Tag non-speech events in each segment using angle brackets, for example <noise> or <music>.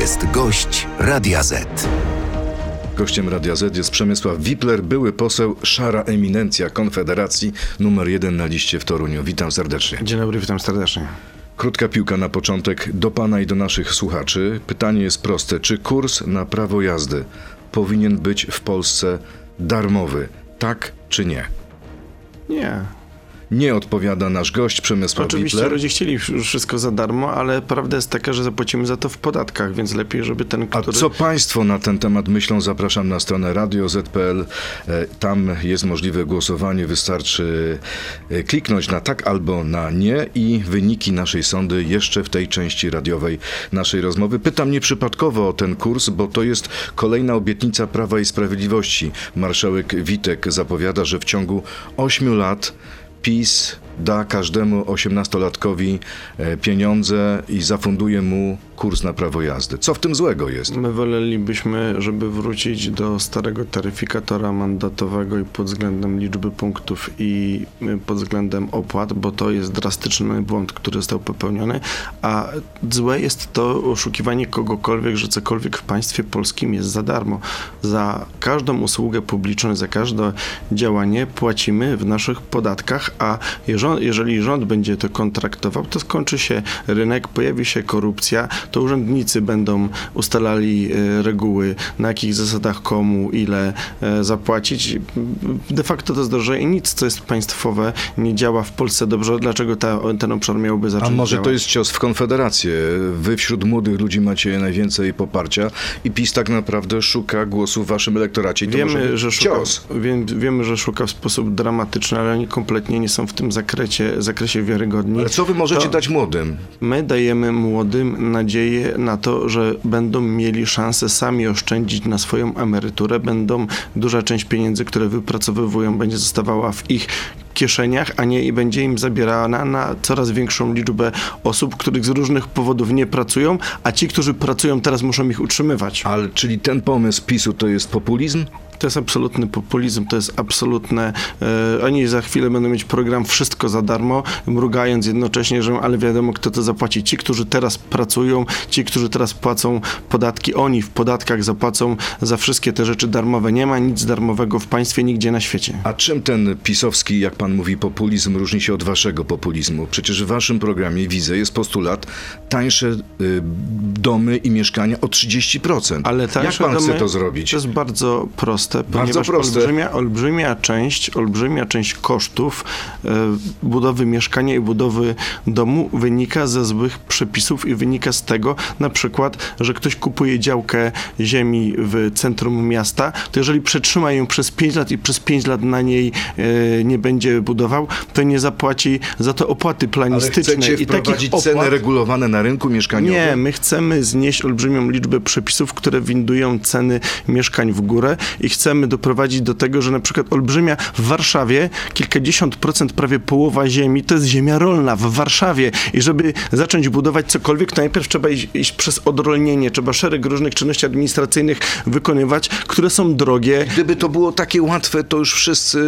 jest gość Radia Z. Gościem Radia Z jest Przemysław Wipler, były poseł Szara Eminencja Konfederacji, numer jeden na liście w Toruniu. Witam serdecznie. Dzień dobry, witam serdecznie. Krótka piłka na początek do pana i do naszych słuchaczy. Pytanie jest proste. Czy kurs na prawo jazdy powinien być w Polsce darmowy? Tak czy nie? Nie. Nie odpowiada nasz gość Przemysław Oczywiście Wipler. ludzie chcieli wszystko za darmo, ale prawda jest taka, że zapłacimy za to w podatkach, więc lepiej, żeby ten, A który... co Państwo na ten temat myślą? Zapraszam na stronę radio.z.pl. E, Tam jest możliwe głosowanie. Wystarczy e, kliknąć na tak albo na nie i wyniki naszej sądy jeszcze w tej części radiowej naszej rozmowy. Pytam nieprzypadkowo o ten kurs, bo to jest kolejna obietnica Prawa i Sprawiedliwości. Marszałek Witek zapowiada, że w ciągu 8 lat PiS da każdemu 18-latkowi e, pieniądze i zafunduje mu kurs na prawo jazdy. Co w tym złego jest? My wolelibyśmy, żeby wrócić do starego taryfikatora mandatowego i pod względem liczby punktów i y, pod względem opłat, bo to jest drastyczny błąd, który został popełniony, a złe jest to oszukiwanie kogokolwiek, że cokolwiek w państwie polskim jest za darmo. Za każdą usługę publiczną, za każde działanie płacimy w naszych podatkach, a jeżeli jeżeli rząd będzie to kontraktował, to skończy się rynek, pojawi się korupcja, to urzędnicy będą ustalali e, reguły, na jakich zasadach komu, ile e, zapłacić. De facto to zdrożeje i nic, co jest państwowe, nie działa w Polsce dobrze. Dlaczego ta, ten obszar miałby A zacząć może działać? to jest cios w Konfederację? Wy wśród młodych ludzi macie najwięcej poparcia i PiS tak naprawdę szuka głosu w waszym elektoracie. I Wiemy że, szuka, cios. wiem, wiemy, że szuka w sposób dramatyczny, ale oni kompletnie nie są w tym zakresie, zakresie wiarygodni. Ale co wy możecie To- dać młodym? My dajemy młodym nadzieję na to, że będą mieli szansę sami oszczędzić na swoją emeryturę, będą duża część pieniędzy, które wypracowywują, będzie zostawała w ich kieszeniach, a nie i będzie im zabierana na coraz większą liczbę osób, których z różnych powodów nie pracują, a ci, którzy pracują teraz muszą ich utrzymywać. Ale czyli ten pomysł PiSu to jest populizm? To jest absolutny populizm, to jest absolutne. E, oni za chwilę będą mieć program wszystko za darmo, mrugając jednocześnie, że ale wiadomo, kto to zapłaci. Ci, którzy teraz pracują, ci, którzy teraz płacą podatki, oni w podatkach zapłacą za wszystkie te rzeczy darmowe. Nie ma nic darmowego w państwie nigdzie na świecie. A czym ten pisowski, jak pan mówi, populizm różni się od waszego populizmu? Przecież w waszym programie widzę jest postulat tańsze y, domy i mieszkania o 30%. Ale jak tańsze pan chce domy- to zrobić? To jest bardzo proste, ponieważ proste. Olbrzymia, olbrzymia część, olbrzymia część kosztów e, budowy mieszkania i budowy domu wynika ze złych przepisów i wynika z tego na przykład, że ktoś kupuje działkę ziemi w centrum miasta, to jeżeli przetrzyma ją przez 5 lat i przez 5 lat na niej e, nie będzie budował, to nie zapłaci za to opłaty Ale planistyczne. chcecie I wprowadzić opłat- ceny regulowane na rynku mieszkaniowym? nie, my chcemy znieść olbrzymią liczbę przepisów, które windują ceny mieszkań w górę i chcemy doprowadzić do tego, że na przykład olbrzymia w Warszawie kilkadziesiąt procent, prawie połowa ziemi to jest ziemia rolna w Warszawie i żeby zacząć budować cokolwiek, to najpierw trzeba iść, iść przez odrolnienie, trzeba szereg różnych czynności administracyjnych wykonywać, które są drogie. Gdyby to było takie łatwe, to już wszyscy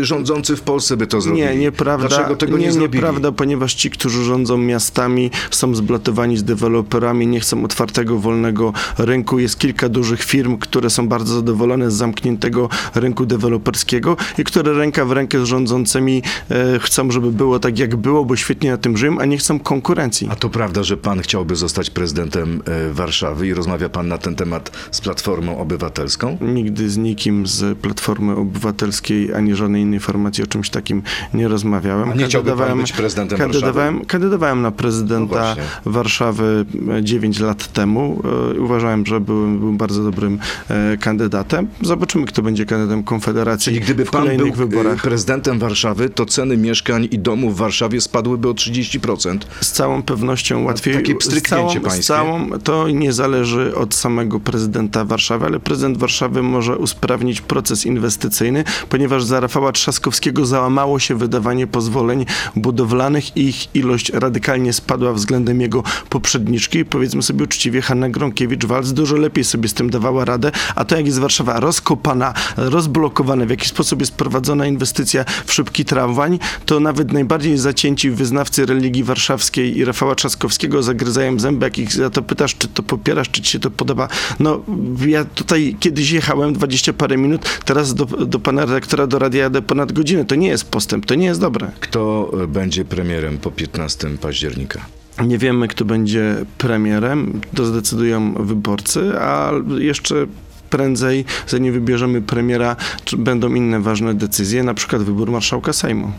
y, rządzący w Polsce by to zrobili. Nie, nieprawda. Dlaczego tego nie, nie zrobili? Nieprawda, ponieważ ci, którzy rządzą miastami, są zblatowani z deweloperami, nie chcą otwartego, wolnego rynku. Jest kilka dużych firm, które są bardzo zadowolone z zamkniętego rynku deweloperskiego i które ręka w rękę z rządzącymi e, chcą, żeby było tak, jak było, bo świetnie na tym żyją, a nie chcą konkurencji. A to prawda, że pan chciałby zostać prezydentem e, Warszawy i rozmawia pan na ten temat z Platformą Obywatelską? Nigdy z nikim z Platformy Obywatelskiej ani żadnej innej formacji o czymś takim nie rozmawiałem. A nie chciałby pan być prezydentem kandydowałem, Kandydowałem na No prezydenta właśnie. Warszawy e, 9 lat temu. E, Uważałem, że byłem, byłem bardzo dobrym e, kandydatem. Zobaczymy, kto będzie kandydatem Konfederacji Czyli gdyby w pan był e, wyborach. prezydentem Warszawy, to ceny mieszkań i domów w Warszawie spadłyby o 30%. Z całą pewnością łatwiej. takie z pstryknięcie całą, pańskie. z całą, to nie zależy od samego prezydenta Warszawy, ale prezydent Warszawy może usprawnić proces inwestycyjny, ponieważ za Rafała Trzaskowskiego załamało się wydawanie pozwoleń budowlanych i ich ilość radykalnie spadła względem jego poprzedniczki. Powiedzmy sobie uczciwie, Hanna Gronkiewicz-Walc dużo lepiej sobie z tym dawała radę, a to jak jest Warszawa rozkopana, rozblokowane, w jaki sposób jest prowadzona inwestycja w szybki tramwaj, to nawet najbardziej zacięci wyznawcy religii warszawskiej i Rafała Trzaskowskiego zagryzają zęby, jak ich za to pytasz, czy to popierasz, czy ci się to podoba. No, ja tutaj kiedyś jechałem 20 parę minut, teraz do, do pana redaktora do radia jadę ponad godzinę. To nie jest postęp, to nie jest dobre. Kto e, będzie premierem po 15 października? Nie wiemy, kto będzie premierem, to zdecydują wyborcy, a jeszcze prędzej, zanim wybierzemy premiera, będą inne ważne decyzje, na przykład wybór marszałka Sejmu.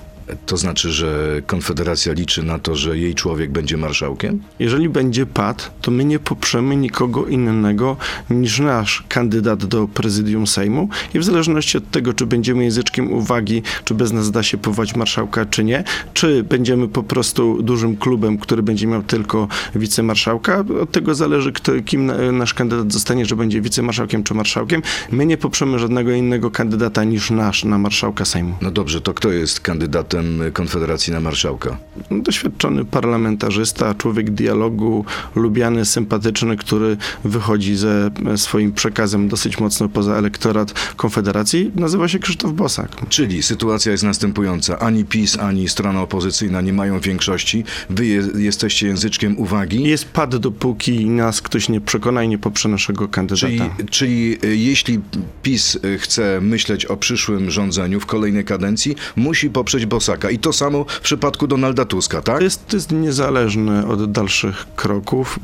To znaczy, że Konfederacja liczy na to, że jej człowiek będzie marszałkiem? Jeżeli będzie pad, to my nie poprzemy nikogo innego niż nasz kandydat do prezydium Sejmu i w zależności od tego, czy będziemy języczkiem uwagi, czy bez nas da się powołać marszałka, czy nie, czy będziemy po prostu dużym klubem, który będzie miał tylko wicemarszałka, od tego zależy, kto, kim nasz kandydat zostanie, że będzie wicemarszałkiem czy marszałkiem. My nie poprzemy żadnego innego kandydata niż nasz na marszałka Sejmu. No dobrze, to kto jest kandydatem Konfederacji na marszałka? Doświadczony parlamentarzysta, człowiek dialogu, lubiany, sympatyczny, który wychodzi ze swoim przekazem dosyć mocno poza elektorat Konfederacji, nazywa się Krzysztof Bosak. Czyli sytuacja jest następująca. Ani PiS, ani strona opozycyjna nie mają większości. Wy je, jesteście języczkiem uwagi. Jest pad, dopóki nas ktoś nie przekona i nie poprze naszego kandydata. Czyli, czyli y, jeśli PiS y, chce myśleć o przyszłym rządzeniu w kolejnej kadencji, musi poprzeć Bosaka. I to samo w przypadku Donalda Tuska, tak? To jest, to jest niezależne od dalszych kroków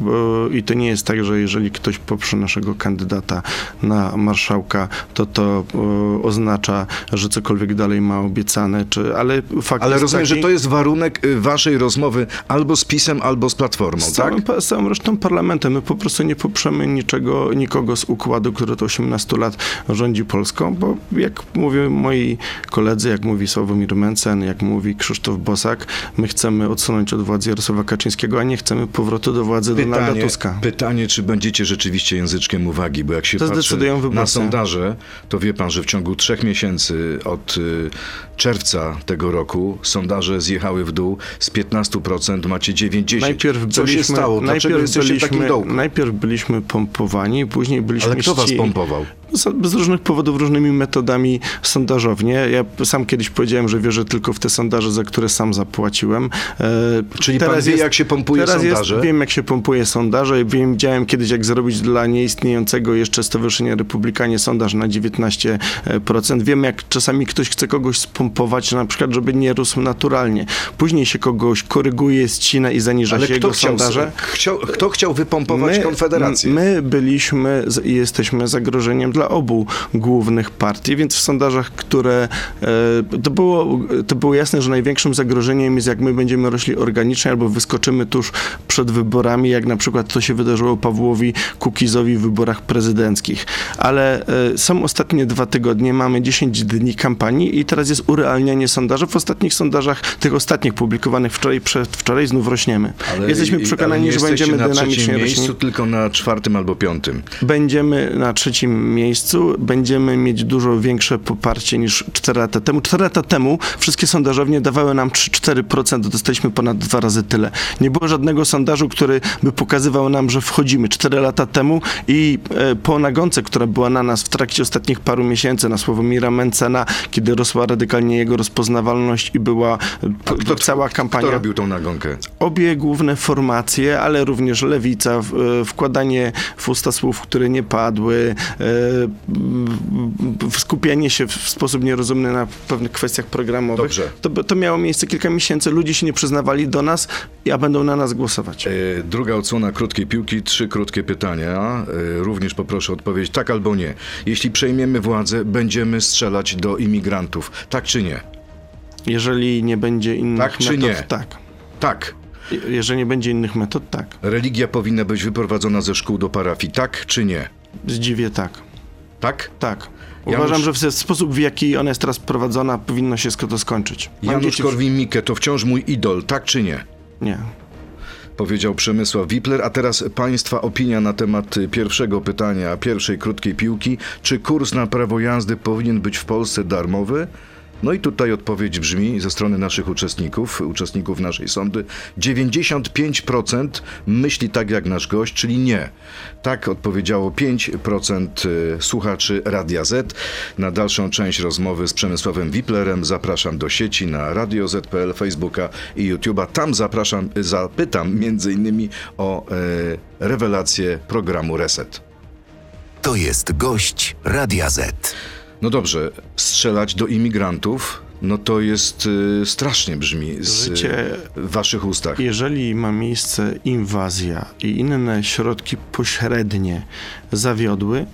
i to nie jest tak, że jeżeli ktoś poprze naszego kandydata na marszałka, to to o, oznacza, że cokolwiek dalej ma obiecane, czy, ale fakt Ale rozumiem, taki, że to jest warunek y, waszej rozmowy albo z PiSem, albo z Platformą, z tak? całym, z całym resztą parlamentem. My po prostu nie poprzemy niczego, nikogo z układu, który od 18 lat rządzi Polską, bo jak mówią moi koledzy, jak mówi Sławomir Mencen, jak mówi Krzysztof Bosak, my chcemy odsunąć od władzy Jarosława Kaczyńskiego, a nie chcemy powrotu do władzy Donalda Pytanie, Tuska. pytanie, czy będziecie rzeczywiście języczkiem uwagi, bo jak się To patrzy na sondaże, to wie pan, że w ciągu trzech miesięcy od y, czerwca tego roku sondaże zjechały w dół z 15% macie 90%. Najpierw Co byliśmy, się stało? Dlaczego najpierw jesteście w takim byliśmy, dołku? najpierw byliśmy pompowani, później byliśmy Ale kto was pompował? Z, różnych powodów, różnymi metodami sondażownie. Ja sam kiedyś powiedziałem, że wierzę tylko w te sondaże, za które sam zapłaciłem. E, Czyli pan wie, jak się pompuje teraz sondaże? Jest, wiem, jak się pompuje sondaże. Wiem, wiedziałem kiedyś, jak zrobić dla nieistniejącego jeszcze Stowarzyszenia Republikanie sondaż na 19%. Wiem, jak czasami ktoś chce kogoś spompować, na przykład, żeby nie rósł naturalnie. Później się kogoś koryguje, ścina i zaniża Ale się jego chciał, sondaże. chciał, kto chciał wypompować Konfederację? My byliśmy i jesteśmy zagrożeniem dla obu głównych partii, więc w sondażach, które e, to było, to było jasne, że największym zagrożeniem jest jak my będziemy rośli organicznie albo wyskoczymy tuż przed wyborami, jak na przykład to się wydarzyło Pawłowi Kukizowi w wyborach prezydenckich. Ale e, są ostatnie dwa tygodnie, mamy 10 dni kampanii i teraz jest urealnianie sondaży. W ostatnich sondażach, tych ostatnich publikowanych wczoraj, przedwczoraj znów rośniemy. Jesteśmy i- przekonani, ale że będziemy na trzecim dynamicznie miejscu, rośli. tylko na czwartym albo piątym. Będziemy na trzecim miejscu, będziemy mieć dużo większe poparcie niż 4 lata temu. 4 lata temu wszystkie sondażownie dawały nam 3-4%, dostaliśmy ponad dwa razy tyle. Nie było żadnego sondażu, który by pokazywał nam, że wchodzimy 4 lata temu i e, po nagonce, która była na nas w trakcie ostatnich paru miesięcy, na Sławomira Mencena, kiedy rosła radykalnie jego rozpoznawalność i była e, p- cała kampania Kto robił tą nagonkę? obie główne formacje, ale również lewica, e, wkładanie w usta słów, które nie padły, e, m, skupianie się w sposób nierozumny na pewnych kwestiach programowych. Dobrze. To, to miało miejsce kilka miesięcy, ludzie się nie przyznawali do nas, a będą na nas głosować. E, Druga odsłona krótkiej piłki, trzy krótkie pytania. E, Również poproszę odpowiedź tak albo nie. Jeśli przejmiemy władzę, będziemy strzelać do imigrantów. Tak czy nie? Jeżeli nie będzie innych Tak czy metod, nie? tak. Tak. Je- Jeżeli nie będzie innych metod, tak. Religia powinna być wyprowadzona ze szkół do parafii. Tak czy nie? Zdziwię tak. Tak? Tak. Janusz- Uważam, że w sposób, w jaki ona jest teraz prowadzona, powinno się to skończyć. Mam Janusz dzieci Korwin-Mikke to wciąż mój idol. Tak czy nie? Nie. Powiedział Przemysław Wipler, a teraz Państwa opinia na temat y, pierwszego pytania, pierwszej krótkiej piłki. Czy kurs na prawo jazdy powinien być w Polsce darmowy? No i tutaj odpowiedź brzmi ze strony naszych uczestników, uczestników naszej sądy, 95% myśli tak jak nasz gość, czyli nie. Tak odpowiedziało 5% y, słuchaczy Radia Z. Na dalszą część rozmowy z Przemysławem Wiplerem zapraszam do sieci na Radio Z.pl, Facebooka i YouTube'a. Tam zapraszam, zapytam między innymi o e, rewelację programu Reset. To jest gość Radia Z. No dobrze, strzelać do imigrantów, no to jest y, strasznie brzmi z Życie- w waszych ustach. Jeżeli ma miejsce inwazja i inne środki pośrednie zawiodły,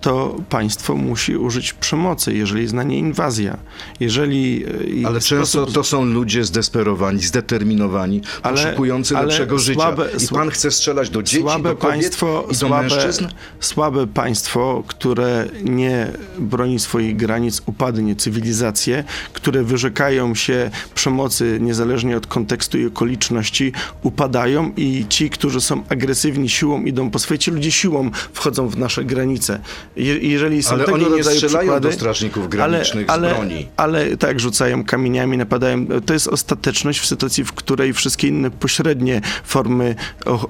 to państwo musi użyć przemocy, jeżeli jest na nie inwazja. Jeżeli e, Ale często to są ludzie zdesperowani, zdeterminowani, Ale- poszukujący ale lepszego życia. słabe- I sła- pan chce strzelać do dzieci, słabe do kobiet państwo, i do słabe, mężczyzn? słabe państwo, które nie broni swoich granic, upadnie cywilizacje, które wyrzekają się przemocy niezależnie od kontekstu i okoliczności, upadają i ci, którzy są agresywni siłą, idą po. Ci ludzie siłą wchodzą w nasze granice. Je, jeżeli są Ale tego oni nie rodzaju strzelają przykłady, do strażników granicznych ale, z broni. ale tak, rzucają kamieniami, napadają. To jest ostateczność w sytuacji, w której wszystkie inne pośrednie formy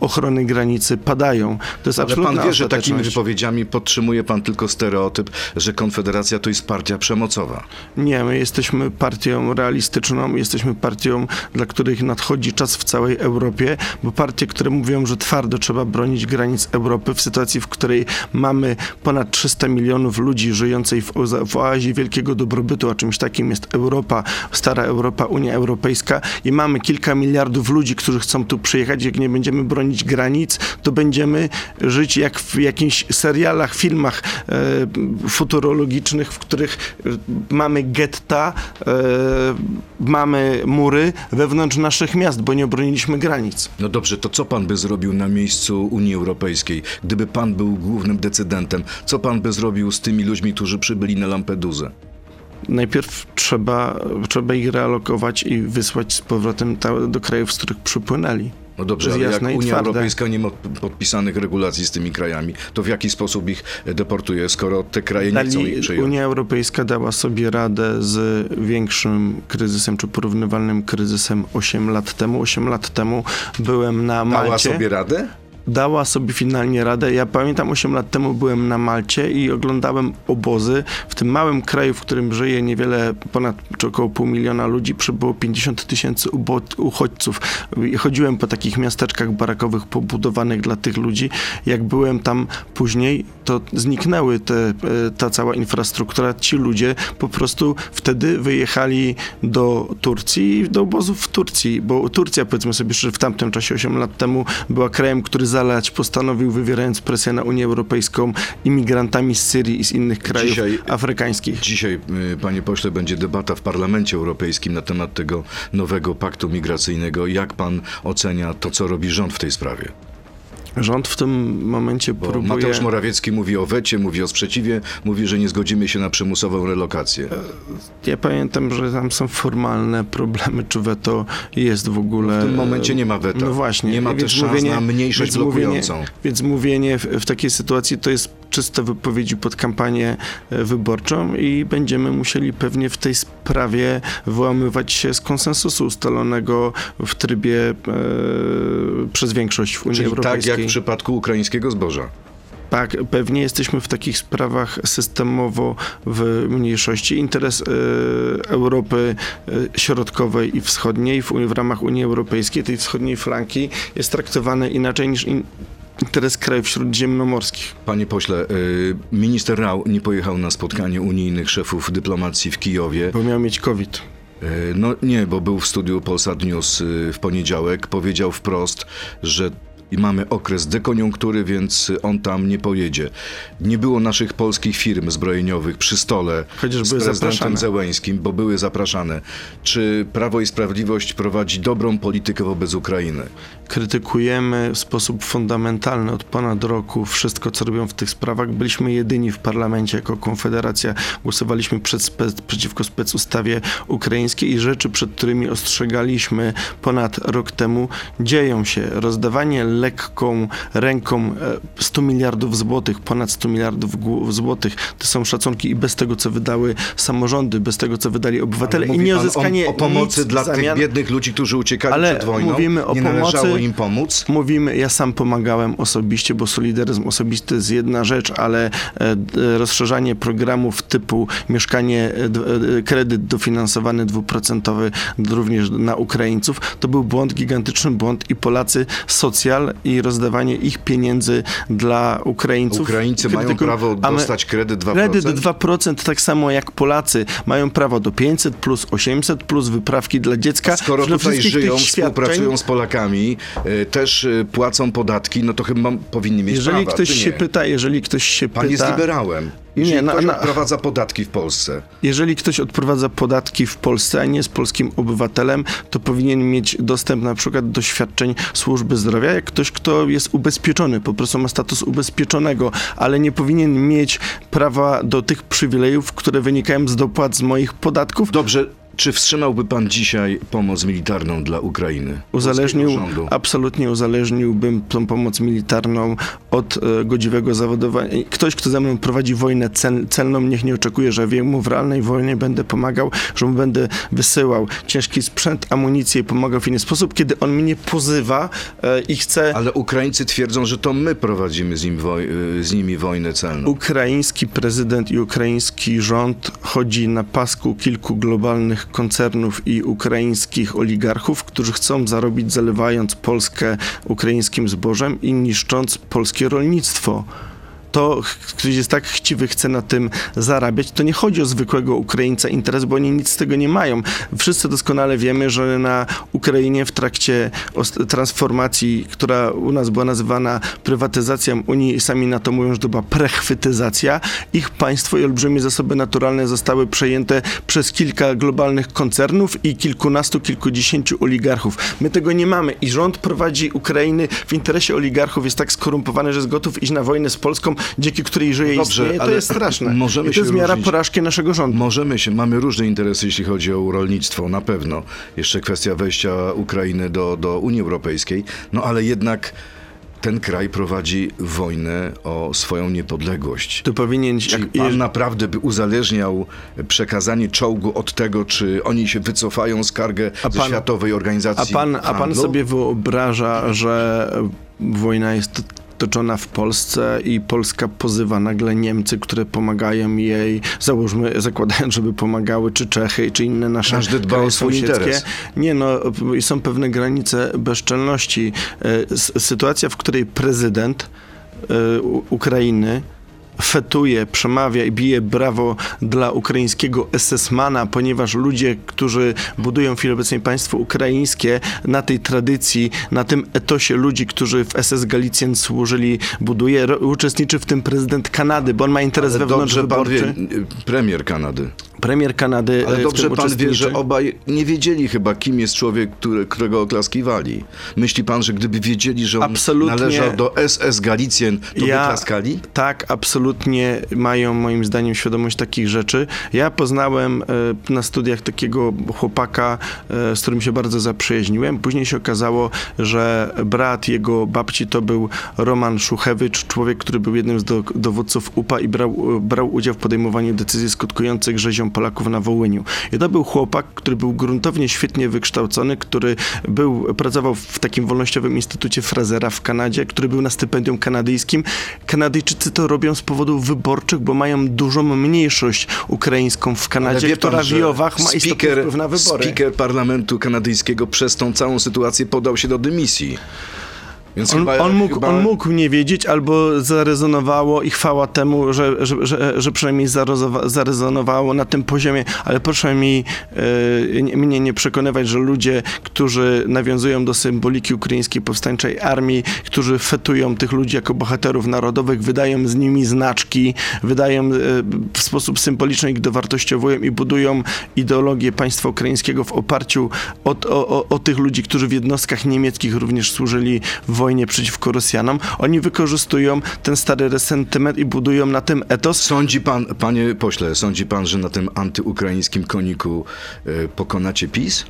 ochrony granicy padają. To jest Ale absolutna pan wie, że takimi wypowiedziami podtrzymuje pan tylko stereotyp, że Konfederacja to jest partia przemocowa. Nie, my jesteśmy partią realistyczną, jesteśmy partią, dla których nadchodzi czas w całej Europie, bo partie, które mówią, że twardo trzeba bronić granic Europy w sytuacji, w której mamy ponad 300 milionów ludzi żyjących w, w oazie wielkiego dobrobytu, a czymś takim jest Europa, stara Europa, Unia Europejska. I mamy kilka miliardów ludzi, którzy chcą tu przyjechać, jak nie będziemy bronić granic, to będziemy żyć jak w jakichś serialach, filmach e, futurologicznych, w których e, mamy getta, e, mamy mury wewnątrz naszych miast, bo nie obroniliśmy granic. No dobrze, to co pan by zrobił na miejscu Unii Europejskiej, gdyby pan był głównym decydentem? Co pan by zrobił z tymi ludźmi, którzy przybyli na Lampedusę? Najpierw trzeba, trzeba ich realokować i wysłać z powrotem do krajów, z których przypłynęli. No dobrze, ale jak Unia twarde. Europejska nie ma podpisanych regulacji z tymi krajami, to w jaki sposób ich deportuje, skoro te kraje nie chcą ich przyjąć? Unia Europejska dała sobie radę z większym kryzysem, czy porównywalnym kryzysem 8 lat temu. 8 lat temu byłem na Dała Malcie. sobie radę? Dała sobie finalnie radę. Ja pamiętam 8 lat temu byłem na Malcie i oglądałem obozy. W tym małym kraju, w którym żyje niewiele, ponad czy około pół miliona ludzi, przybyło 50 tysięcy uchodźców. Chodziłem po takich miasteczkach barakowych pobudowanych dla tych ludzi. Jak byłem tam później, to zniknęły te, e, ta cała infrastruktura. Ci ludzie po prostu wtedy wyjechali do Turcji do obozów w Turcji, bo Turcja, powiedzmy sobie, że w tamtym czasie, 8 lat temu, była krajem, który zalać postanowił, wywierając presję na Unię Europejską, imigrantami z Syrii i z innych krajów Dzisiaj- afrykańskich. Dzisiaj, y, panie pośle, będzie debata w Parlamencie Europejskim na temat tego nowego paktu migracyjnego. Jak pan ocenia to, co robi rząd w tej sprawie? Rząd w tym momencie Bo próbuje... Mateusz Morawiecki mówi o wecie, mówi o sprzeciwie, mówi, że nie zgodzimy się na przymusową relokację. Ja pamiętam, że tam są formalne problemy, czy weto jest w ogóle... W tym momencie nie ma weta. No właśnie. Nie ma więc też szans na mniejszość więc mówienie, blokującą. więc mówienie w, w takiej sytuacji to jest czyste wypowiedzi pod kampanię e, wyborczą i będziemy musieli pewnie w tej sprawie wyłamywać się z konsensusu ustalonego w trybie e, przez większość w Unii Czyli tak Europejskiej. Jak w przypadku ukraińskiego zboża. Tak, pewnie jesteśmy w takich sprawach systemowo w mniejszości. Interes e, Europy e, Środkowej i Wschodniej w, w ramach Unii Europejskiej, tej wschodniej flanki, jest traktowany inaczej niż in, interes krajów śródziemnomorskich. Panie pośle, y, minister Rau nie pojechał na spotkanie unijnych szefów dyplomacji w Kijowie. Bo miał mieć COVID. Y, No nie, bo był w studiu Polsat News y, w poniedziałek. Powiedział wprost, że i mamy okres dekoniunktury, więc on tam nie pojedzie. Nie było naszych polskich firm zbrojeniowych przy stole Chociaż z prezydentem. Zełęńskim, bo były zapraszane. Czy Prawo i Sprawiedliwość prowadzi dobrą politykę wobec Ukrainy? Krytykujemy w sposób fundamentalny od ponad roku wszystko, co robią w tych sprawach. Byliśmy jedyni w parlamencie jako Konfederacja. Głosowaliśmy przed spec, przeciwko specustawie ukraińskiej i rzeczy, przed którymi ostrzegaliśmy ponad rok temu, dzieją się. Rozdawanie lekką ręką 100 miliardów złotych, ponad 100 miliardów złotych. To są szacunki i bez tego, co wydały samorządy, bez tego, co wydali obywatele i nie uzyskanie o, o pomocy dla zamian. tych biednych ludzi, którzy uciekali Ale przed wojną. mówimy o nie pomocy, należało im pomóc. Mówimy, ja sam pomagałem osobiście, bo solidaryzm osobisty jest jedna rzecz, ale e, rozszerzanie programów typu mieszkanie, e, e, kredyt dofinansowany dwuprocentowy również na Ukraińców, to był błąd, gigantyczny błąd i Polacy socjal i rozdawanie ich pieniędzy dla Ukraińców. Ukraińcy mają prawo dostać kredyt 2%? Kredyt 2%, tak samo jak Polacy mają prawo do 500 plus, 800 plus, wyprawki dla dziecka. Skoro tutaj żyją, współpracują z Polakami, też płacą podatki, no to chyba powinni mieć jeżeli prawa, ktoś się pyta, jeżeli ktoś się Pan pyta... jest liberałem. Jeżeli nie, na, ktoś na, odprowadza podatki w Polsce. Jeżeli ktoś odprowadza podatki w Polsce, a nie jest polskim obywatelem, to powinien mieć dostęp na przykład do świadczeń służby zdrowia, jak ktoś, kto jest ubezpieczony, po prostu ma status ubezpieczonego, ale nie powinien mieć prawa do tych przywilejów, które wynikają z dopłat z moich podatków. Dobrze, czy wstrzymałby pan dzisiaj pomoc militarną dla Ukrainy? Uzależnił, absolutnie uzależniłbym tą pomoc militarną od e, godziwego zawodowania. Ktoś, kto ze mną prowadzi wojnę cel, celną, niech nie oczekuje, że mu w realnej wojnie będę pomagał, że mu będę wysyłał ciężki sprzęt, amunicję i pomagał w inny sposób, kiedy on mnie pozywa e, i chce... Ale Ukraińcy twierdzą, że to my prowadzimy z, nim woj e, z nimi wojnę celną. Ukraiński prezydent i ukraiński rząd chodzi na pasku kilku globalnych koncernów i ukraińskich oligarchów, którzy chcą zarobić zalewając Polskę ukraińskim zbożem i niszcząc polskie rolnictwo to ktoś jest tak chciwy, chce na tym zarabiać, to nie chodzi o zwykłego Ukraińca interes, bo oni nic z tego nie mają. Wszyscy doskonale wiemy, że na Ukrainie w trakcie transformacji, która u nas była nazywana prywatyzacją Unii, sami na to mówią, że to była prechwytyzacja, ich państwo i olbrzymie zasoby naturalne zostały przejęte przez kilka globalnych koncernów i kilkunastu, kilkudziesięciu oligarchów. My tego nie mamy i rząd prowadzi Ukrainy w interesie oligarchów, jest tak skorumpowany, że jest gotów iść na wojnę z Polską, dzięki której żyje Dobrze, istnieje, to jest straszne. Możemy I to jest miara różnić. porażki naszego rządu. Możemy się, mamy różne interesy, jeśli chodzi o rolnictwo, na pewno. Jeszcze kwestia wejścia Ukrainy do, do Unii Europejskiej, no ale jednak ten kraj prowadzi wojnę o swoją niepodległość. To powinien... Czy jak, pan naprawdę by uzależniał przekazanie czołgu od tego, czy oni się wycofają skargę pan, ze Światowej Organizacji A pan, a pan sobie wyobraża, że wojna jest toczona w Polsce i Polska pozywa nagle Niemcy, które pomagają jej, załóżmy, zakładając, żeby pomagały, czy Czechy, czy inne nasze Każdy dba o swój interes. Nie, no, są pewne granice bezczelności. E, sytuacja, w której prezydent e, Ukrainy fetuje, przemawia i bije brawo dla ukraińskiego SS-mana, ponieważ ludzie, którzy budują w chwili obecnej państwo ukraińskie, na tej tradycji, na tym etosie ludzi, którzy w SS Galicjan służyli, buduje, uczestniczy w tym prezydent Kanady, bo on ma interes Ale wewnątrz dobrze pan wie, premier Kanady. Premier Kanady. Ale dobrze pan wie, że obaj nie wiedzieli chyba, kim jest człowiek, który, którego oklaskiwali. Myśli pan, że gdyby wiedzieli, że on absolutnie. należał do SS Galicjan, to ja, by klaskali? Tak, absolutnie mają moim zdaniem świadomość takich rzeczy. Ja poznałem e, na studiach takiego chłopaka, e, z którym się bardzo zaprzyjaźniłem. Później się okazało, że brat jego babci to był Roman Szuchewicz, człowiek, który był jednym z do, dowódców UPA i brał, brał udział w podejmowaniu decyzji skutkujących rzezią Polaków na Wołyniu. I to był chłopak, który był gruntownie świetnie wykształcony, który był, pracował w takim wolnościowym instytucie Frasera w Kanadzie, który był na stypendium kanadyjskim. Kanadyjczycy to robią z powodów wyborczych, bo mają dużą mniejszość ukraińską w Kanadzie, która pan, w Jowach ma istotny wpływ na wybory. Speaker parlamentu kanadyjskiego przez tą całą sytuację podał się do dymisji. Więc on, chyba, on, mógł, chyba... on mógł nie wiedzieć, albo zarezonowało i chwała temu, że, że, że, że przynajmniej zarezonowało na tym poziomie, ale proszę mi e, mnie nie przekonywać, że ludzie, którzy nawiązują do symboliki ukraińskiej powstańczej armii, którzy fetują tych ludzi jako bohaterów narodowych, wydają z nimi znaczki, wydają e, w sposób symboliczny ich dowartościowują i budują ideologię państwa ukraińskiego w oparciu o, o, o tych ludzi, którzy w jednostkach niemieckich również służyli w wojnie przeciwko Rosjanom, oni wykorzystują ten stary resentyment i budują na tym etos. Sądzi pan, panie pośle, sądzi pan, że na tym antyukraińskim koniku y, pokonacie PiS?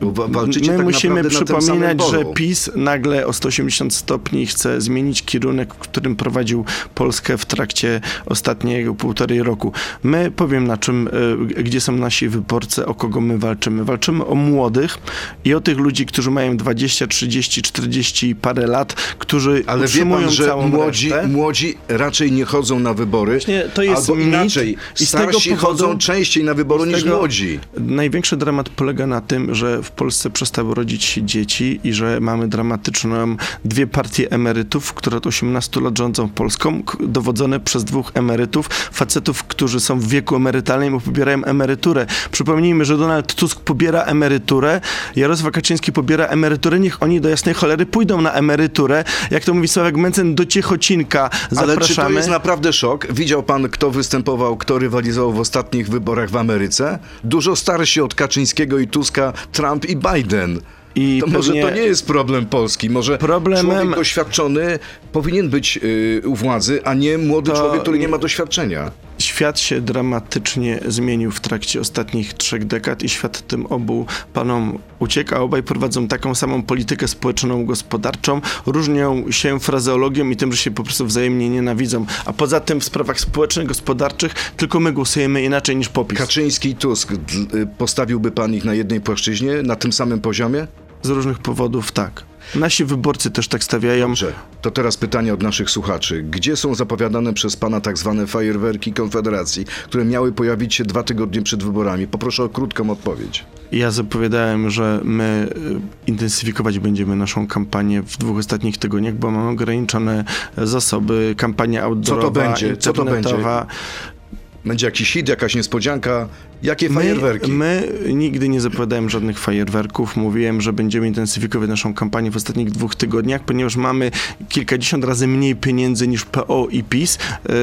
My tak musimy przypominać, że. PiS nagle o 180 stopni chce zmienić kierunek, w którym prowadził Polskę w trakcie ostatniego półtorej roku. My powiem na czym, y, gdzie są nasi wyborcy, o kogo my walczymy. Walczymy o młodych i o tych ludzi, którzy mają 20, 30, 40 i parę lat, którzy Ale wie utrzymują pan, że młodzi, resztę. młodzi raczej nie chodzą na wybory, Właśnie to jest albo inaczej, i z tego starsi powodu- chodzą częściej na wybory niż młodzi. Największy dramat polega na tym, że w Polsce przestały rodzić się dzieci i że mamy dramatyczną dwie partie emerytów, które od 18 lat rządzą Polską, dowodzone przez dwóch emerytów, facetów, którzy są w wieku emerytalnym i pobierają emeryturę. Przypomnijmy, że Donald Tusk pobiera emeryturę, Jarosław Kaczyński pobiera emeryturę, niech oni do jasnej cholery pójdą na emeryturę. Jak to mówi Sławek Mencen, do Ciechocinka Ale czy to zapraszamy. jest naprawdę szok? Widział pan, kto występował, kto rywalizował w ostatnich wyborach w Ameryce? Dużo starsi od Kaczyńskiego i Tuska Trump i Biden. I To może to nie jest problem Polski. Może Problemem- człowiek doświadczony powinien być yy, u władzy, a nie młody To człowiek, który nie- ma doświadczenia. Świat się dramatycznie zmienił w trakcie ostatnich trzech dekad i świat tym obu panom ucieka. Obaj prowadzą taką samą politykę społeczną, gospodarczą. Różnią się frazeologią i tym, że się po prostu wzajemnie nienawidzą. A poza tym w sprawach społecznych, gospodarczych tylko my głosujemy inaczej niż popis. Kaczyński i Tusk, y, postawiłby pan ich na jednej płaszczyźnie, na tym samym poziomie? Z różnych powodów tak. Nasi wyborcy też tak stawiają. Dobrze, to teraz pytanie od naszych słuchaczy. Gdzie są zapowiadane przez pana tak zwane fajerwerki Konfederacji, które miały pojawić się dwa tygodnie przed wyborami? Poproszę o krótką odpowiedź. Ja zapowiadałem, że my y, intensyfikować będziemy naszą kampanię w dwóch ostatnich tygodniach, bo mamy ograniczone zasoby. Kampania outdoorowa, będzie? Co to będzie? Będzie jakiś hit, jakaś niespodzianka? Jakie fajerwerki? My, my nigdy nie zapowiadałem żadnych fajerwerków. Mówiłem, że będziemy intensyfikować naszą kampanię w ostatnich dwóch tygodniach, ponieważ mamy kilkadziesiąt razy mniej pieniędzy niż PO i PiS.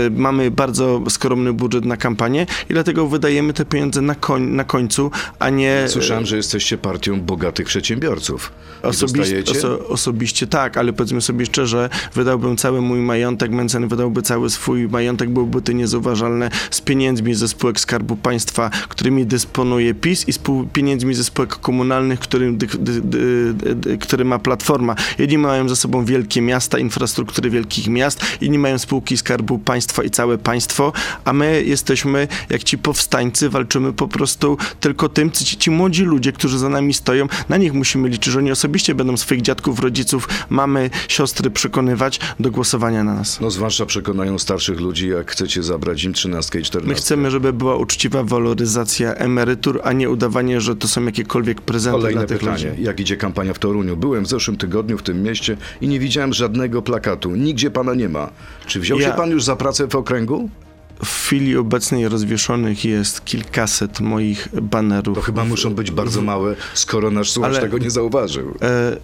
Y, mamy bardzo skromny budżet na kampanię i dlatego wydajemy te pieniądze na, koń, na końcu, a nie... Słyszałem, że jesteście partią bogatych przedsiębiorców. Osobiście, oso, osobiście tak, ale powiedzmy sobie szczerze, wydałbym cały mój majątek, Mencen wydałby cały swój majątek, byłby to niezauważalne z pieniędzmi ze spółek Skarbu Państwa, którymi dysponuje PiS i z pieniędzmi ze spółek komunalnych, którym, dy, dy, dy, który ma Platforma. Jedni mają za sobą wielkie miasta, infrastruktury wielkich miast, inni mają spółki Skarbu Państwa i całe państwo, a my jesteśmy jak ci powstańcy, walczymy po prostu tylko tym, ci, ci młodzi ludzie, którzy za nami stoją, na nich musimy liczyć, że oni osobiście będą swoich dziadków, rodziców, mamy, siostry przekonywać do głosowania na nas. No zwłaszcza przekonają starszych ludzi, jak chcecie zabrać im 13 i 14. My chcemy, żeby była uczciwa waloryzacja emerytur, a nie udawanie, że to są jakiekolwiek prezenty Kolejne dla tych pytanie. ludzi. Jak idzie kampania w Toruniu? Byłem w zeszłym tygodniu w tym mieście i nie widziałem żadnego plakatu. Nigdzie pana nie ma. Czy wziął Ja- się pan już za pracę w okręgu? W chwili obecnej rozwieszonych jest kilkaset moich banerów. To chyba muszą być bardzo małe, skoro nasz słuchacz Ale- tego nie zauważył. E,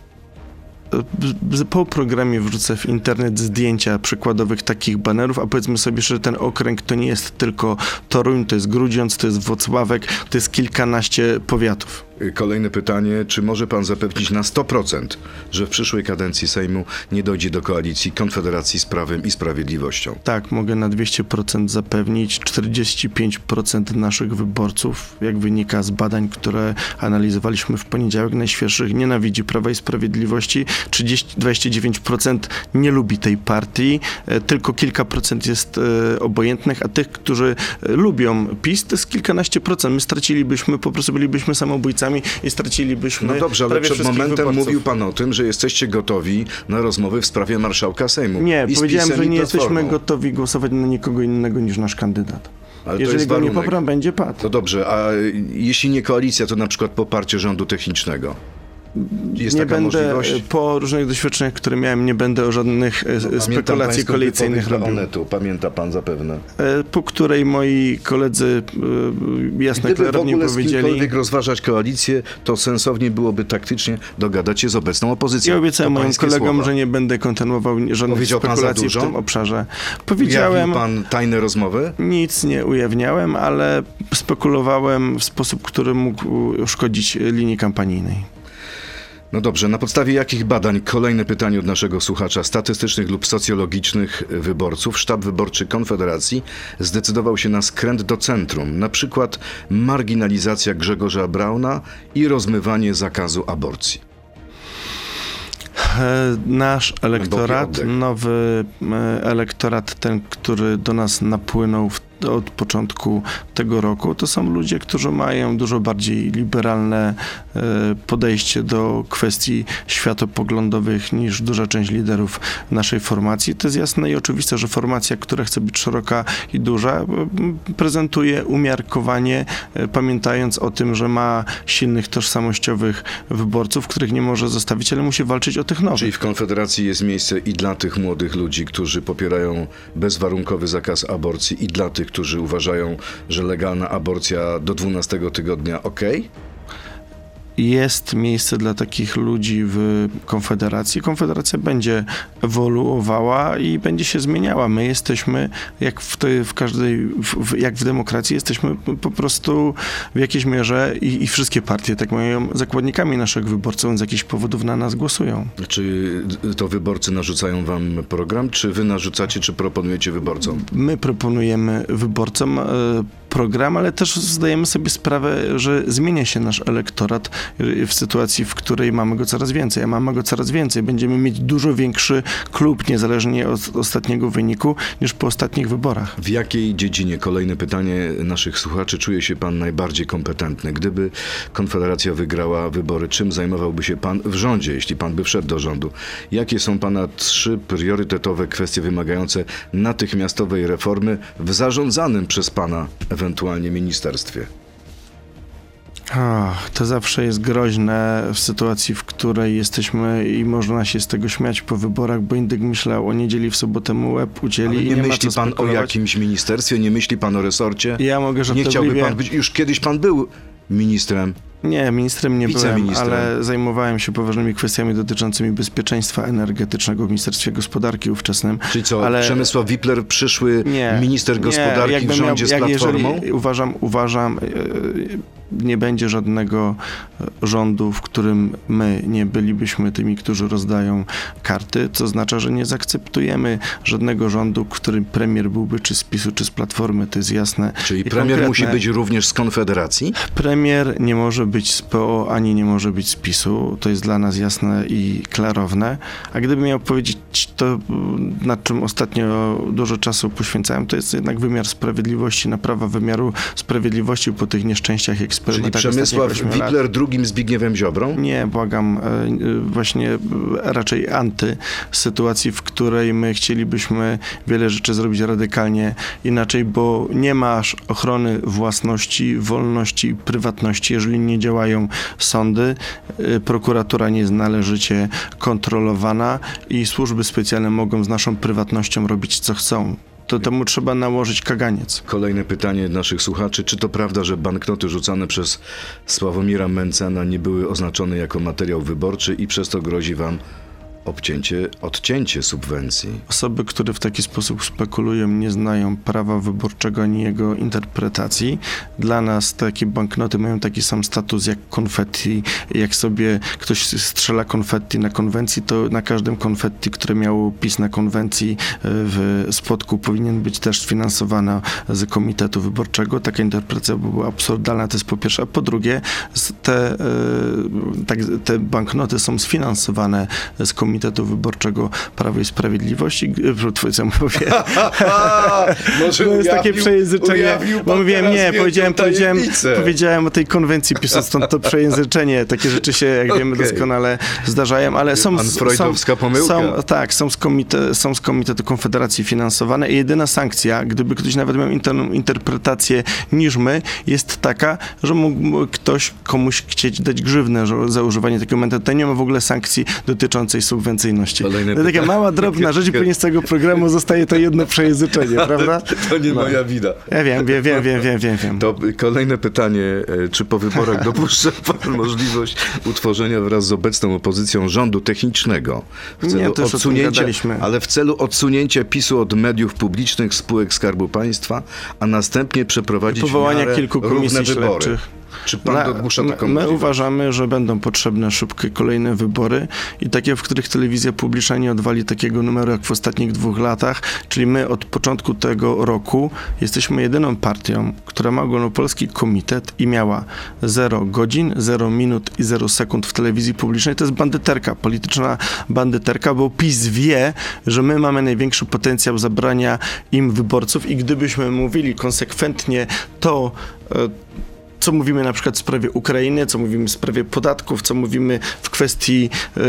po programie wrzucę w internet zdjęcia przykładowych takich banerów, a powiedzmy sobie, że ten okręg to nie jest tylko Toruń, to jest Grudziądz, to jest Włocławek, to jest kilkanaście powiatów. Kolejne pytanie. Czy może pan zapewnić na 100%, że w przyszłej kadencji Sejmu nie dojdzie do koalicji Konfederacji z Prawem i Sprawiedliwością? Tak, mogę na 200% zapewnić. 45% naszych wyborców, jak wynika z badań, które analizowaliśmy w poniedziałek, najświeższych, nienawidzi Prawa i Sprawiedliwości. 30, 29% nie lubi tej partii. E, Tylko kilka procent jest e, obojętnych, a tych, którzy e, lubią PiS, to jest kilkanaście procent. My stracilibyśmy, po prostu bylibyśmy samobójcami i stracilibyśmy No dobrze, ale przed momentem wyborców. mówił pan o tym, że jesteście gotowi na rozmowy w sprawie marszałka Sejmu. Nie, I powiedziałem, że nie jesteśmy gotowi głosować na nikogo innego niż nasz kandydat. Ale to Jeżeli go nie popram, będzie padł. No dobrze, a jeśli nie koalicja, to na przykład poparcie rządu technicznego. Jest nie taka będę, możliwość? po różnych doświadczeniach, które miałem, nie będę o żadnych e, Pamiętam spekulacji dla robił. Onetu, pamięta pan zapewne. E, Po której moi koledzy e, jasno Gdyby klarownie powiedzieli... kimkolwiek rozważać koalicję, to sensownie byłoby taktycznie dogadać się z obecną opozycją. Ja obiecałem moim kolegom, słowa. że nie będę kontynuował żadnych spekulacji w tym obszarze. Ujawnił Powiedziałem, pan tajne rozmowy? nic nie ujawniałem, ale spekulowałem w sposób, który mógł szkodzić linii kampanijnej. No dobrze, na podstawie jakich badań, kolejne pytanie od naszego słuchacza, statystycznych lub socjologicznych wyborców, sztab wyborczy Konfederacji zdecydował się na skręt do centrum, na przykład marginalizacja Grzegorza Brauna i rozmywanie zakazu aborcji? E, Nasz elektorat, nowy e, elektorat, ten, który do nas napłynął w od początku tego roku, to są ludzie, którzy mają dużo bardziej liberalne e, podejście do kwestii światopoglądowych niż duża część liderów naszej formacji. To jest jasne i oczywiste, że formacja, która chce być szeroka i duża, prezentuje umiarkowanie, e, pamiętając o tym, że ma silnych tożsamościowych wyborców, których nie może zostawić, ale musi walczyć o tych nowych. Czyli w Konfederacji jest miejsce i dla tych młodych ludzi, którzy popierają bezwarunkowy zakaz aborcji, i dla tych, którzy uważają, że legalna aborcja do 12 tygodnia ok? Jest miejsce dla takich ludzi w Konfederacji. Konfederacja będzie ewoluowała i będzie się zmieniała. My jesteśmy, jak w, tej, w każdej, w, jak w demokracji, jesteśmy po prostu w jakiejś mierze i, i wszystkie partie tak mają zakładnikami naszych wyborców, z jakichś powodów na nas głosują. Czy to wyborcy narzucają wam program, czy wy narzucacie, czy proponujecie wyborcom? My proponujemy wyborcom e, program, ale też zdajemy sobie sprawę, że zmienia się nasz elektorat w sytuacji, w której mamy go coraz więcej, a mamy go coraz więcej. Będziemy mieć dużo większy klub, niezależnie od ostatniego wyniku, niż po ostatnich wyborach. W jakiej dziedzinie, kolejne pytanie naszych słuchaczy, czuje się pan najbardziej kompetentny? Gdyby Konfederacja wygrała wybory, czym zajmowałby się pan w rządzie, jeśli pan by wszedł do rządu? Jakie są pana trzy priorytetowe kwestie wymagające natychmiastowej reformy w zarządzanym przez pana ewentualnie ministerstwie? Ach, to zawsze jest groźne w sytuacji, w której jesteśmy i można się z tego śmiać po wyborach, bo Indyk myślał o niedzieli, w sobotę mu łeb udzieli Ale nie, nie myśli pan o jakimś ministerstwie, nie myśli pan o resorcie? Ja mogę Nie chciałby żartobliwie... pan być, już kiedyś pan był ministrem. Nie, ministrem nie byłem, ale zajmowałem się poważnymi kwestiami dotyczącymi bezpieczeństwa energetycznego w Ministerstwie Gospodarki ówczesnym. Czyli co, Ale- Przemysław Wipler, przyszły Nie, minister nie, gospodarki w jakbym rządzie miał- z Platformą? Jeżeli, uważam, uważam, yy, nie będzie żadnego e, rządu, w którym my nie bylibyśmy tymi, którzy rozdają karty, co oznacza, że nie zaakceptujemy żadnego rządu, w którym premier byłby czy z PiSu, czy z Platformy, to jest jasne. Czyli i premier konkretne. musi być również z Konfederacji? Premier nie może być z PO, ani nie może być z PiSu. To jest dla nas jasne i klarowne. A gdyby miał powiedzieć to, mm, nad czym ostatnio dużo czasu poświęcałem, to jest jednak wymiar sprawiedliwości, naprawa wymiaru sprawiedliwości po tych nieszczęściach i Czyli eksperymentach Przemysław. Wipler drugim Zbigniewem Ziobrą? Nie, błagam, e, właśnie e, raczej anty sytuacji, w której my chcielibyśmy wiele rzeczy zrobić radykalnie inaczej, bo nie masz ochrony własności, wolności, prywatności, jeżeli nie działają sądy, e, prokuratura nie jest należycie kontrolowana i służby specjalne mogą z naszą prywatnością robić co chcą. To temu trzeba nałożyć kaganiec. Kolejne pytanie naszych słuchaczy. Czy to prawda, że banknoty rzucane przez Sławomira Mencena nie były oznaczone jako materiał wyborczy i przez to grozi wam obcięcie, odcięcie subwencji? Osoby, które w taki sposób spekulują, nie znają prawa wyborczego ani jego interpretacji. Dla nas takie banknoty mają taki sam status jak konfetti. Jak sobie ktoś strzela konfetti na konwencji, to na każdym konfetti, które miało PiS na konwencji e, w Spodku powinien być też sfinansowana z Komitetu Wyborczego. Taka interpretacja by była absurdalna, to jest po pierwsze. A po drugie, te, e, tak, te banknoty są sfinansowane z Komitetu Wyborczego Prawo i Sprawiedliwość. I, e, <laughs> co mówię? <laughs> Może To jest takie przejęzyczenie. Bo mówiłem, nie, powiedziałem, powiedziałem, powiedziałem o tej konwencji PiSu, stąd to przejęzyczenie. Takie rzeczy się, jak wiemy, doskonale zdarzają, ale są... Freudowska są, pomyłka. Są, tak, są z, komite, są z Komitetu Konfederacji finansowane i jedyna sankcja, gdyby ktoś nawet miał inną interpretację niż my, jest taka, że mógł ktoś komuś chcieć dać grzywnę że- za używanie takiego momentu. To nie ma w ogóle sankcji dotyczącej subwencyjności. Kolejne To taka mała, drobna rzecz i później z tego programu zostaje to jedno przejęzyczenie, prawda? To nie No. moja wina. Ja wiem, wiem, wiem, wiem, wiem, wiem, wiem. To kolejne pytanie. e, Czy po wyborach <laughs> dopuszcza pan możliwość utworzenia wraz z obecną opozycją rządu technicznego w Nie, celu to już odsunięcia, ale w celu odsunięcia PiSu od mediów publicznych, spółek Skarbu Państwa, a następnie przeprowadzić w Powołania kilku komisji śledczych. Czy pan dogłusza taką My możliwość? uważamy, że będą potrzebne szybkie kolejne wybory i takie, w których telewizja publiczna nie odwali takiego numeru jak w ostatnich dwóch latach, czyli my od początku tego roku jesteśmy jedyną partią, która ma ogólnopolski komitet i miała 0 godzin, 0 minut i 0 sekund w telewizji publicznej. To jest bandyterka, polityczna bandyterka, bo PiS wie, że my mamy największy potencjał zabrania im wyborców i gdybyśmy mówili konsekwentnie to, e, co mówimy na przykład w sprawie Ukrainy, co mówimy w sprawie podatków, co mówimy w kwestii e,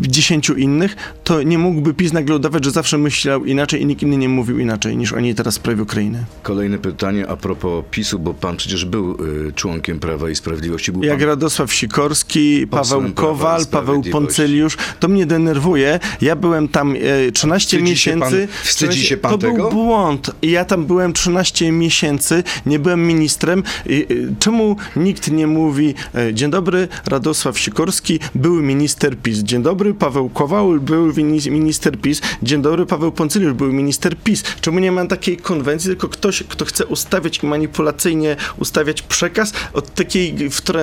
dziesięciu innych, to nie mógłby PiS nagle udawać, że zawsze myślał inaczej i nikt inny nie mówił inaczej niż oni teraz w sprawie Ukrainy. Kolejne pytanie a propos PiSu, bo pan przecież był y, członkiem Prawa i Sprawiedliwości. Był Jak pan... Radosław Sikorski, Paweł Kowal, Paweł. Poncyliusz, to mnie denerwuje. Ja byłem tam e, 13 Wstydzi się miesięcy. pan- wstydzi 13 się pan to tego? był błąd. Ja tam byłem 13 miesięcy, nie byłem ministrem. E, Czemu nikt nie mówi e, dzień dobry, Radosław Sikorski, były minister PiS. Dzień dobry, Paweł Kowal, był wini- minister PiS. Dzień dobry, Paweł Poncyliusz, był minister PiS. Czemu nie ma takiej konwencji, tylko ktoś, kto chce ustawiać i manipulacyjnie ustawiać przekaz, od takiej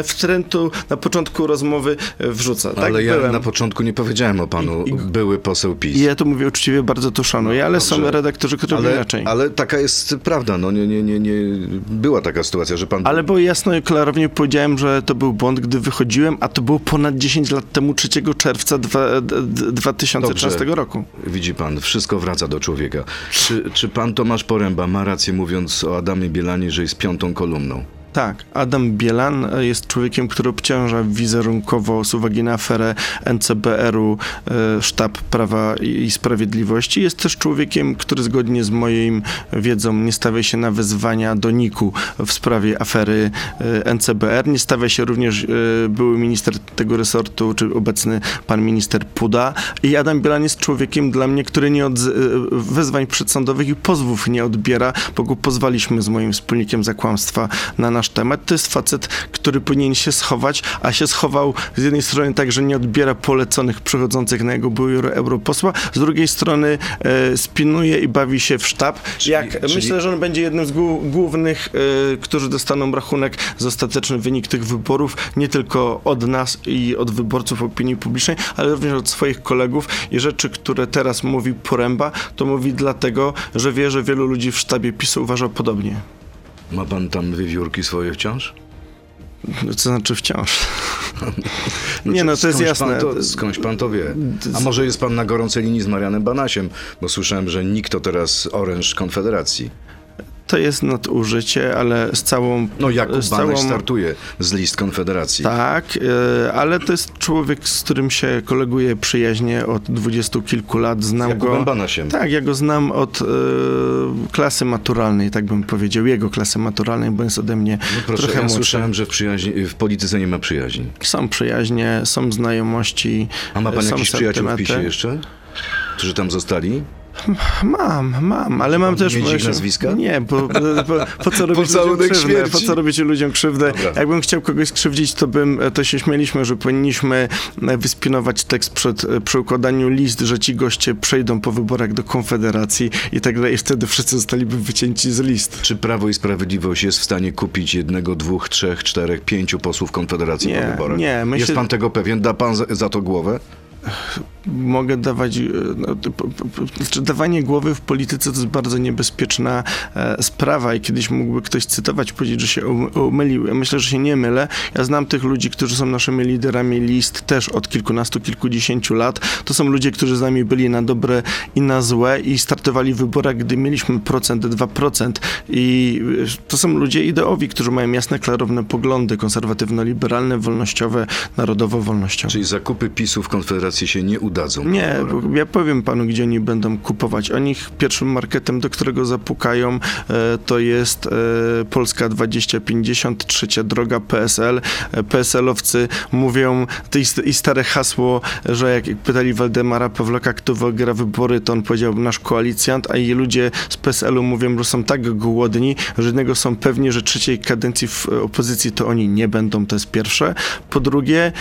wtrętu na początku rozmowy e, wrzuca. Tak Ale ja byłem. na początku nie powiedziałem o panu, I- i- były poseł PiS. Ja to mówię uczciwie, bardzo to szanuję, ale są Dobrze. redaktorzy, którzy ale, inaczej. ale taka jest prawda, no nie, nie, nie, nie, była taka sytuacja, że pan... Ale bo jasno i klarownie powiedziałem, że to był błąd, gdy wychodziłem, a to było ponad 10 lat temu, 3 czerwca dwa, d, d, 2013 Dobrze. roku. Widzi pan, wszystko wraca do człowieka. Czy, czy pan Tomasz Poręba ma rację mówiąc o Adamie Bielanie, że jest piątą kolumną? Tak, Adam Bielan e, jest człowiekiem, który obciąża wizerunkowo z uwagi na aferę NCBR-u e, Sztab Prawa i Sprawiedliwości. Jest też człowiekiem, który zgodnie z moją wiedzą nie stawia się na wezwania do NIK-u w sprawie afery e, NCBR. Nie stawia się również były minister tego resortu, czy obecny pan minister Puda. I Adam Bielan jest człowiekiem dla mnie, który nie od wezwań przedsądowych i pozwów nie odbiera, bo go pozwaliśmy z moim wspólnikiem za kłamstwa na nasz temat. To jest facet, który powinien się schować, a się schował z jednej strony tak, że nie odbiera poleconych przychodzących na jego byłego europosła, z drugiej strony e, spinuje i bawi się w sztab. Czyli- Jak czyli- myślę, że on będzie jednym z głó- głównych, e, którzy dostaną rachunek za ostateczny wynik tych wyborów, nie tylko od nas i od wyborców opinii publicznej, ale również od swoich kolegów i rzeczy, które teraz mówi Poręba, to mówi dlatego, że wie, że wielu ludzi w sztabie PiSu uważa podobnie. Ma pan tam wiewiórki swoje wciąż? Co znaczy wciąż? <laughs> Nie, no to jest jasne. Pan skądś pan to wie. A może jest pan na gorącej linii z Marianem Banasiem? Bo słyszałem, że nikt to teraz oręż Konfederacji. To jest nadużycie, ale z całą... No Jakub z Banaś startuje z list Konfederacji. Tak, e, ale to jest człowiek, z którym się koleguję przyjaźnie od dwudziestu kilku lat. Znam Z Jakubem go. Banasiem. Tak, ja go znam od e, klasy maturalnej, tak bym powiedział, jego klasy maturalnej, bo jest ode mnie No proszę, trochę ja młodszy. słyszałem, że w, przyjaźni, w polityce nie ma przyjaźni. Są przyjaźnie, są znajomości. A ma pan są jakichś przyjaciół w. PiSie jeszcze? Którzy tam zostali? Mam, mam, ale mam też... mieć nazwiska? Nie, bo, bo, po co robić ludziom krzywdę? Po co robić ludziom krzywdę? Dobra. Jakbym chciał kogoś skrzywdzić, to bym, to się śmieliśmy, że powinniśmy wyspinować tekst przed, przy układaniu list, że ci goście przejdą po wyborach do Konfederacji i tak dalej. I wtedy wszyscy zostaliby wycięci z list. Czy Prawo i Sprawiedliwość jest w stanie kupić jednego, dwóch, trzech, czterech, pięciu posłów Konfederacji Nie, po wyborach? nie, myślę- Jest pan tego pewien? Da pan za, za to głowę? Mogę dawać, e, no, znaczy dawanie głowy w polityce to jest bardzo niebezpieczna e, sprawa i kiedyś mógłby ktoś cytować, powiedzieć, że się um- umylił. Ja myślę, że się nie mylę. Ja znam tych ludzi, którzy są naszymi liderami list też od kilkunastu, kilkudziesięciu lat. To są ludzie, którzy z nami byli na dobre i na złe i startowali w wyborach, gdy mieliśmy procent, 2% i e, to są ludzie ideowi, którzy mają jasne, klarowne poglądy konserwatywno-liberalne, wolnościowe, narodowo-wolnościowe. Czyli zakupy PiSu w Konfederacji się nie udadzą? Nie, ja powiem panu, gdzie oni będą kupować. Oni pierwszym marketem, do którego zapukają, e, to jest e, Polska 2050, trzecia droga PSL. E, PSL-owcy mówią, to i, stare hasło, że jak pytali Waldemara Pawlaka, kto wygra wybory, to on powiedział nasz koalicjant, a i ludzie z PSL-u mówią, że są tak głodni, że jednego są pewni, że trzeciej kadencji w opozycji to oni nie będą, to jest pierwsze. Po drugie,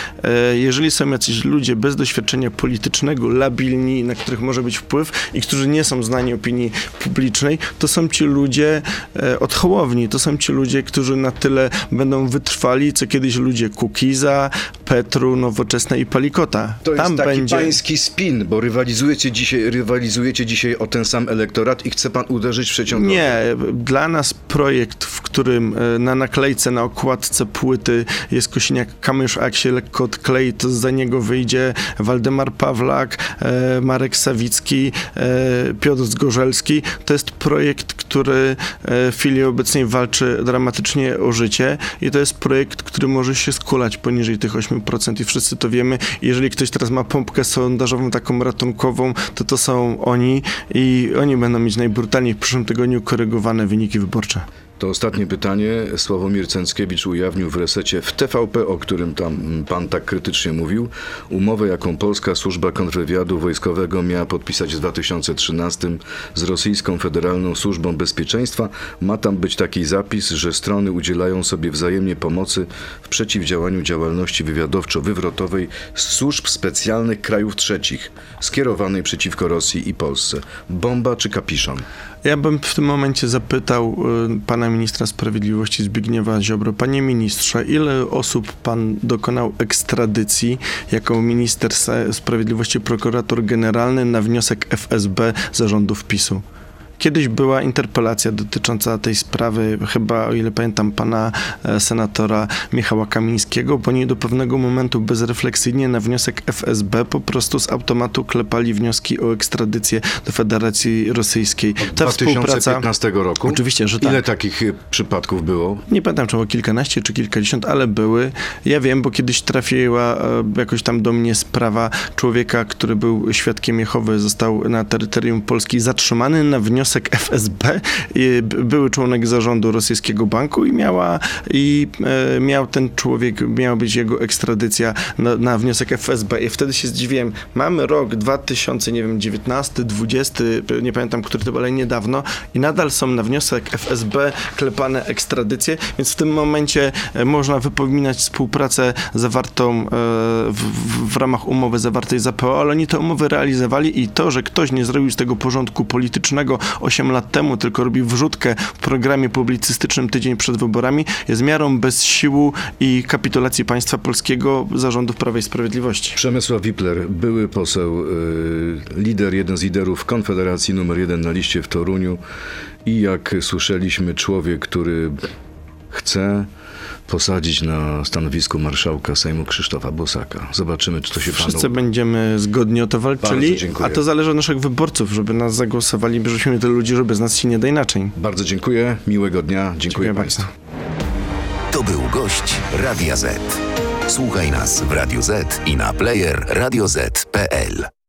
jeżeli są jacyś ludzie bez doświadczenia, doświadczenia politycznego, labilni, na których może być wpływ i którzy nie są znani opinii publicznej, to są ci ludzie e, od Hołowni, to są ci ludzie, którzy na tyle będą wytrwali, co kiedyś ludzie Kukiza, Petru, Nowoczesna i Palikota. To jest Tam taki będzie... pański spin, bo rywalizujecie dzisiaj, rywalizujecie dzisiaj o ten sam elektorat i chce pan uderzyć w przeciąg. Nie, dla nas projekt, w którym e, na naklejce, na okładce płyty jest Kosiniak Kamysz, a jak się lekko odklei, to za niego wyjdzie Waldemar Pawlak, e, Marek Sawicki, e, Piotr Zgorzelski. To jest projekt, który w chwili obecnej walczy dramatycznie o życie i to jest projekt, który może się skulać poniżej tych 8% i wszyscy to wiemy. Jeżeli ktoś teraz ma pompkę sondażową taką ratunkową, to to są oni i oni będą mieć najbrutalniej w przyszłym tygodniu korygowane wyniki wyborcze. To ostatnie pytanie. Sławomir Cęckiewicz ujawnił w resecie w TVP, o którym tam pan tak krytycznie mówił, umowę, jaką polska służba kontrwywiadu wojskowego miała podpisać w 2013 z rosyjską Federalną Służbą Bezpieczeństwa. Ma tam być taki zapis, że strony udzielają sobie wzajemnie pomocy w przeciwdziałaniu działalności wywiadowczo-wywrotowej służb specjalnych krajów trzecich, skierowanej przeciwko Rosji i Polsce. Bomba czy kapiszon? Ja bym w tym momencie zapytał y, pana ministra sprawiedliwości Zbigniewa Ziobro. Panie ministrze, ile osób pan dokonał ekstradycji jako minister sprawiedliwości prokurator generalny na wniosek FSB zarządów PiSu? Kiedyś była interpelacja dotycząca tej sprawy, chyba o ile pamiętam, pana e, senatora Michała Kamińskiego, bo oni do pewnego momentu bezrefleksyjnie na wniosek FSB po prostu z automatu klepali wnioski o ekstradycję do Federacji Rosyjskiej. Ta 2015 roku? Oczywiście, że tak. Ile takich e, przypadków było? Nie pamiętam, czy było kilkanaście, czy kilkadziesiąt, ale były. Ja wiem, bo kiedyś trafiła e, jakoś tam do mnie sprawa człowieka, który był świadkiem Jehowy, został na terytorium Polski zatrzymany na wniosek wniosek FSB, były członek zarządu rosyjskiego banku i miała i e, miał ten człowiek, miała być jego ekstradycja na, na wniosek FSB. I wtedy się zdziwiłem, mamy rok 2000, nie wiem, 19, 20, nie pamiętam, który to był, ale niedawno. I nadal są na wniosek FSB klepane ekstradycje, więc w tym momencie e, można wypominać współpracę zawartą e, w, w, w ramach umowy zawartej za PO, ale oni te umowy realizowali i to, że ktoś nie zrobił z tego porządku politycznego, 8 lat temu, tylko robi wrzutkę w programie publicystycznym tydzień przed wyborami, jest miarą bez siłu i kapitulacji państwa polskiego zarządów Prawa i Sprawiedliwości. Przemysław Wipler, były poseł, y, lider, jeden z liderów Konfederacji numer jeden na liście w Toruniu i jak słyszeliśmy, człowiek, który chce posadzić na stanowisku marszałka Sejmu Krzysztofa Bosaka. Zobaczymy, czy to się Wszyscy panu... będziemy zgodnie o to walczyli, a to zależy od naszych wyborców, żeby nas zagłosowali, żebyśmy tyle ludzi, żeby z nas się nie da inaczej. Bardzo dziękuję, miłego dnia, dziękuję, dziękuję Państwu. To był gość Radia Z. Słuchaj nas w Radio Z i na player radioz.pl.